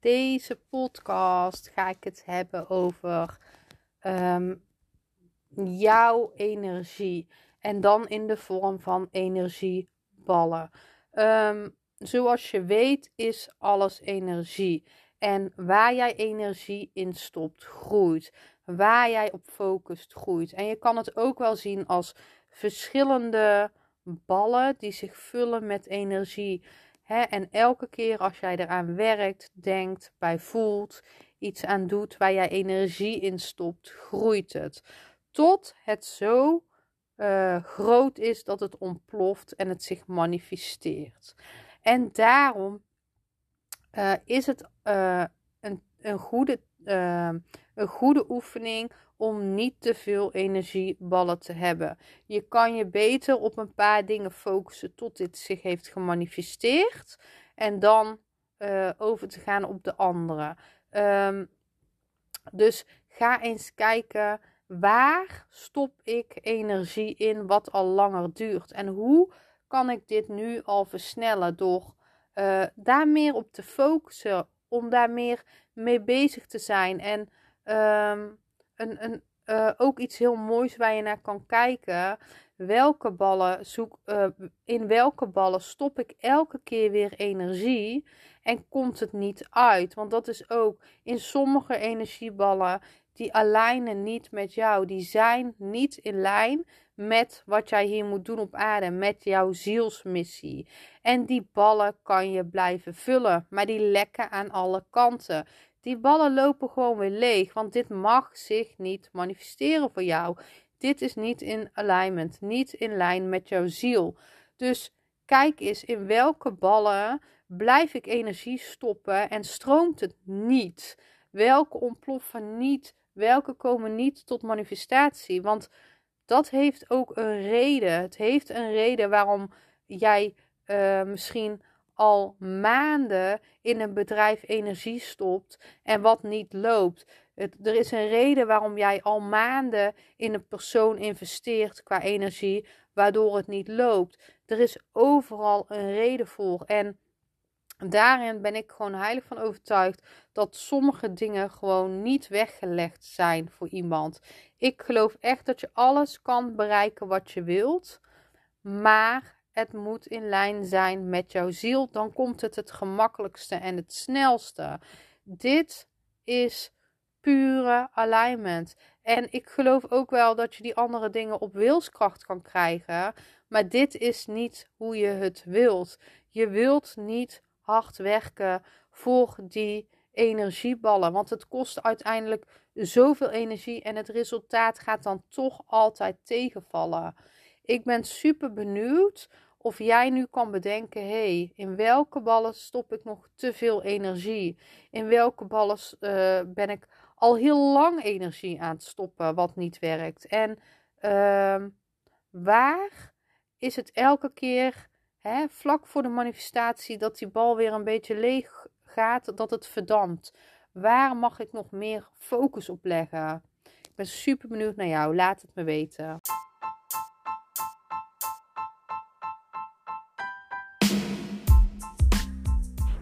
Deze podcast ga ik het hebben over ehm, jouw energie. En dan in de vorm van energieballen. Um, zoals je weet is alles energie. En waar jij energie in stopt, groeit. Waar jij op focust, groeit. En je kan het ook wel zien als verschillende ballen die zich vullen met energie. En elke keer als jij eraan werkt, denkt, bij voelt, iets aan doet waar jij energie in stopt, groeit het. Tot het zo uh, groot is dat het ontploft en het zich manifesteert. En daarom uh, is het uh, een, een, goede, een goede oefening om niet te veel energieballen te hebben. Je kan je beter op een paar dingen focussen tot dit zich heeft gemanifesteerd. En dan uh, over te gaan op de andere. Um, dus ga eens kijken waar stop ik energie in wat al langer duurt. En hoe kan ik dit nu al versnellen door uh, daar meer op te focussen. Om daar meer mee bezig te zijn. En um, een, een, uh, ook iets heel moois waar je naar kan kijken. Welke ballen zoek, uh, in welke ballen stop ik elke keer weer energie en komt het niet uit? Want dat is ook in sommige energieballen die alignen niet met jou. Die zijn niet in lijn met wat jij hier moet doen op aarde, met jouw zielsmissie. En die ballen kan je blijven vullen, maar die lekken aan alle kanten. Die ballen lopen gewoon weer leeg, want dit mag zich niet manifesteren voor jou. Dit is niet in alignment, niet in lijn met jouw ziel. Dus kijk eens in welke ballen blijf ik energie stoppen en stroomt het niet? Welke ontploffen niet? Welke komen niet tot manifestatie? Want dat heeft ook een reden. Het heeft een reden waarom jij uh, misschien al maanden in een bedrijf energie stopt en wat niet loopt. Het, er is een reden waarom jij al maanden in een persoon investeert qua energie, waardoor het niet loopt. Er is overal een reden voor. En daarin ben ik gewoon heilig van overtuigd dat sommige dingen gewoon niet weggelegd zijn voor iemand. Ik geloof echt dat je alles kan bereiken wat je wilt, maar het moet in lijn zijn met jouw ziel. Dan komt het het gemakkelijkste en het snelste. Dit is pure alignment. En ik geloof ook wel dat je die andere dingen op wilskracht kan krijgen. Maar dit is niet hoe je het wilt. Je wilt niet hard werken voor die energieballen. Want het kost uiteindelijk zoveel energie en het resultaat gaat dan toch altijd tegenvallen. Ik ben super benieuwd of jij nu kan bedenken: hey, in welke ballen stop ik nog te veel energie? In welke ballen uh, ben ik al heel lang energie aan het stoppen wat niet werkt? En uh, waar is het elke keer hè, vlak voor de manifestatie dat die bal weer een beetje leeg gaat, dat het verdampt? Waar mag ik nog meer focus op leggen? Ik ben super benieuwd naar jou. Laat het me weten.